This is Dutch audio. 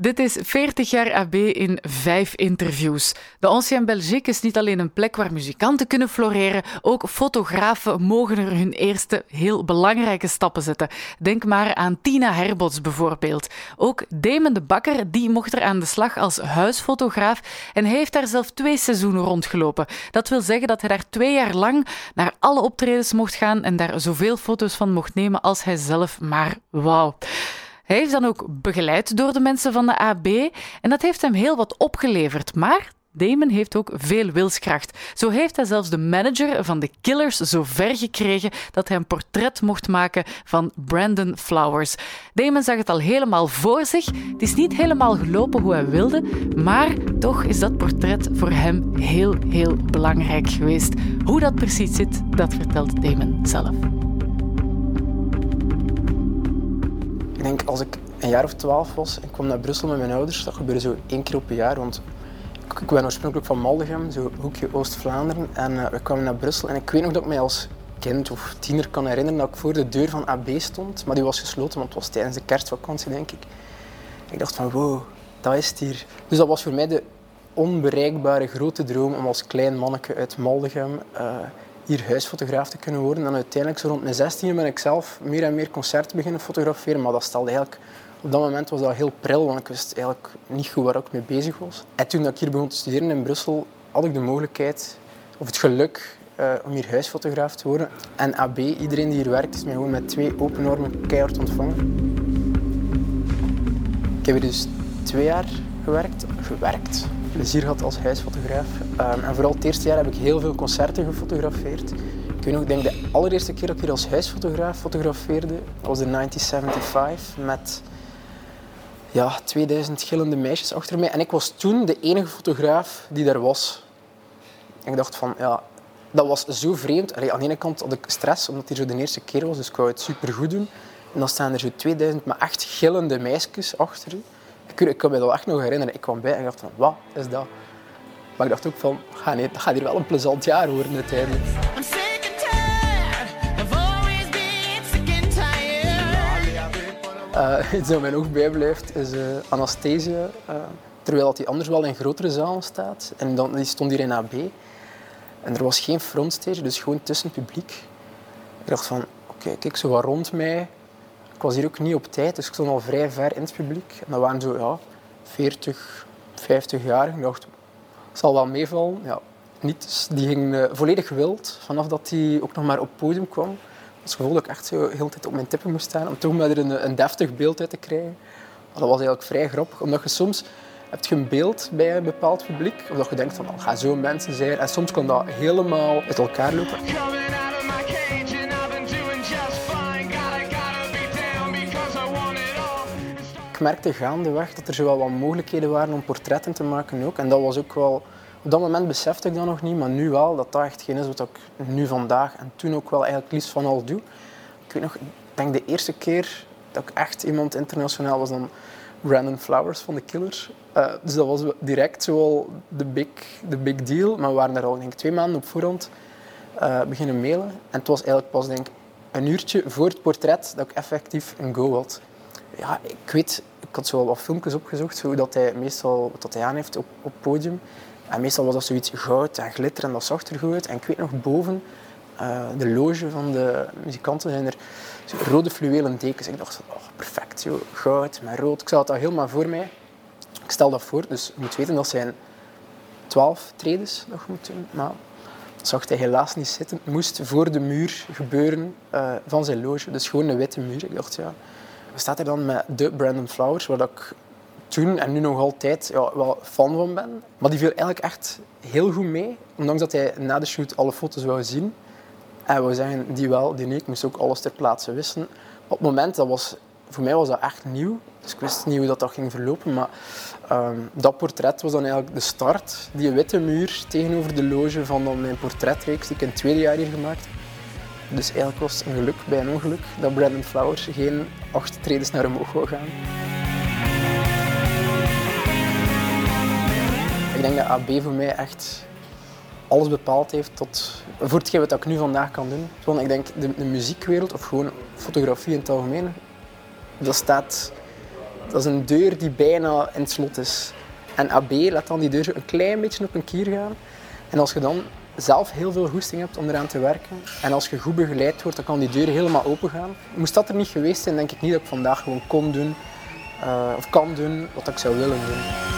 Dit is 40 jaar AB in vijf interviews. De Ancien Belgique is niet alleen een plek waar muzikanten kunnen floreren, ook fotografen mogen er hun eerste heel belangrijke stappen zetten. Denk maar aan Tina Herbots bijvoorbeeld. Ook Damon de Bakker die mocht er aan de slag als huisfotograaf en heeft daar zelf twee seizoenen rondgelopen. Dat wil zeggen dat hij daar twee jaar lang naar alle optredens mocht gaan en daar zoveel foto's van mocht nemen als hij zelf maar wou. Hij is dan ook begeleid door de mensen van de AB en dat heeft hem heel wat opgeleverd. Maar Damon heeft ook veel wilskracht. Zo heeft hij zelfs de manager van de Killers zo ver gekregen dat hij een portret mocht maken van Brandon Flowers. Damon zag het al helemaal voor zich. Het is niet helemaal gelopen hoe hij wilde, maar toch is dat portret voor hem heel, heel belangrijk geweest. Hoe dat precies zit, dat vertelt Damon zelf. Ik denk als ik een jaar of twaalf was en kwam naar Brussel met mijn ouders, dat gebeurde zo één keer op een jaar. Want ik ben oorspronkelijk van Maldegem, zo hoekje Oost-Vlaanderen. En uh, we kwamen naar Brussel en ik weet nog dat ik mij als kind of tiener kan herinneren dat ik voor de deur van AB stond. Maar die was gesloten, want het was tijdens de kerstvakantie, denk ik. Ik dacht van, wow, dat is het hier. Dus dat was voor mij de onbereikbare grote droom om als klein manneke uit Maldegem uh, hier huisfotograaf te kunnen worden. En uiteindelijk, zo rond mijn 16 ben ik zelf meer en meer concerten beginnen fotograferen. Maar dat stelde eigenlijk, op dat moment was dat heel pril, want ik wist eigenlijk niet goed waar ik mee bezig was. En toen ik hier begon te studeren in Brussel, had ik de mogelijkheid, of het geluk, uh, om hier huisfotograaf te worden. En AB, iedereen die hier werkt, is mij gewoon met twee open armen keihard ontvangen. Ik heb hier dus twee jaar gewerkt. Gewerkt plezier gehad als huisfotograaf. Um, en vooral het eerste jaar heb ik heel veel concerten gefotografeerd. Ik weet nog, denk de allereerste keer dat ik hier als huisfotograaf fotografeerde, was in 1975 met ja, 2000 gillende meisjes achter mij. En ik was toen de enige fotograaf die daar was. En ik dacht van, ja, dat was zo vreemd. Aan de ene kant had ik stress, omdat het hier zo de eerste keer was, dus ik wou het super goed doen. En dan staan er zo 2000, maar echt gillende meisjes achter u. Ik, ik kan me dat echt nog herinneren. Ik kwam bij en dacht van, wat is dat? Maar ik dacht ook van, ga nee, dat gaat hier wel een plezant jaar worden uiteindelijk. Uh, iets dat mij nog bijblijft is uh, Anastasia. Uh, terwijl dat die anders wel in grotere zalen staat. En dan, die stond hier in AB. En er was geen frontstage, dus gewoon tussen publiek. Ik dacht van, oké, okay, kijk zo wat rond mij. Ik was hier ook niet op tijd, dus ik stond al vrij ver in het publiek. En dat waren zo ja, 40, 50 jaar. Ik dacht, zal wel meevallen. Ja, niet. Die ging uh, volledig wild vanaf dat hij ook nog maar op het podium kwam. Was het gevoel dat ik echt zo de hele tijd op mijn tippen moest staan om toch maar er een, een deftig beeld uit te krijgen. Dat was eigenlijk vrij grappig, omdat je soms heb je een beeld bij een bepaald publiek, of dat je denkt van, oh, ga zo mensen zijn. En soms kan dat helemaal uit elkaar lopen. Ik merkte gaandeweg dat er zo wel wat mogelijkheden waren om portretten te maken ook. En dat was ook wel... Op dat moment besefte ik dat nog niet, maar nu wel, dat dat echt geen is wat ik nu vandaag en toen ook wel eigenlijk liefst van al doe. Ik weet nog, denk de eerste keer dat ik echt iemand internationaal was dan Brandon Flowers van de Killers. Uh, dus dat was direct zo de big, de big deal. Maar we waren er al denk twee maanden op voorhand uh, beginnen mailen. En het was eigenlijk pas denk een uurtje voor het portret dat ik effectief een go had. Ja, ik weet, ik had zo wel wat filmpjes opgezocht, hoe dat hij meestal wat hij aan heeft op, op podium. En meestal was dat zoiets goud en glitter en dat zag er goed uit. En ik weet nog boven uh, de loge van de muzikanten zijn er rode fluwelen dekens. Ik dacht, oh, perfect, zo, goud met rood. Ik zag dat helemaal voor mij. Ik stel dat voor, dus je moet weten dat zijn twaalf tredes nog moeten doen. Maar dat zag hij helaas niet zitten. Het moest voor de muur gebeuren uh, van zijn loge. Dus gewoon een witte muur. Ik dacht, ja, staat er dan met de Brandon Flowers, waar ik toen en nu nog altijd ja, wel fan van ben. Maar die viel eigenlijk echt heel goed mee, ondanks dat hij na de shoot alle foto's wou zien. En we zeggen, die wel, die niet. Ik moest ook alles ter plaatse wissen. Op het moment, dat was, voor mij was dat echt nieuw. Dus ik wist niet hoe dat, dat ging verlopen. Maar um, dat portret was dan eigenlijk de start. Die witte muur tegenover de loge van mijn portretreeks die ik in het tweede jaar hier gemaakt. Dus eigenlijk was het een geluk bij een ongeluk dat Brandon Flowers geen acht treden naar omhoog wou gaan. Ik denk dat AB voor mij echt alles bepaald heeft tot voor hetgeen wat ik nu vandaag kan doen. Want ik denk de, de muziekwereld, of gewoon fotografie in het algemeen, dat staat Dat is een deur die bijna in het slot is. En AB laat dan die deur zo een klein beetje op een kier gaan. En als je dan zelf heel veel goesting hebt om eraan te werken en als je goed begeleid wordt, dan kan die deur helemaal open gaan. Moest dat er niet geweest zijn, denk ik niet dat ik vandaag gewoon kon doen uh, of kan doen wat ik zou willen doen.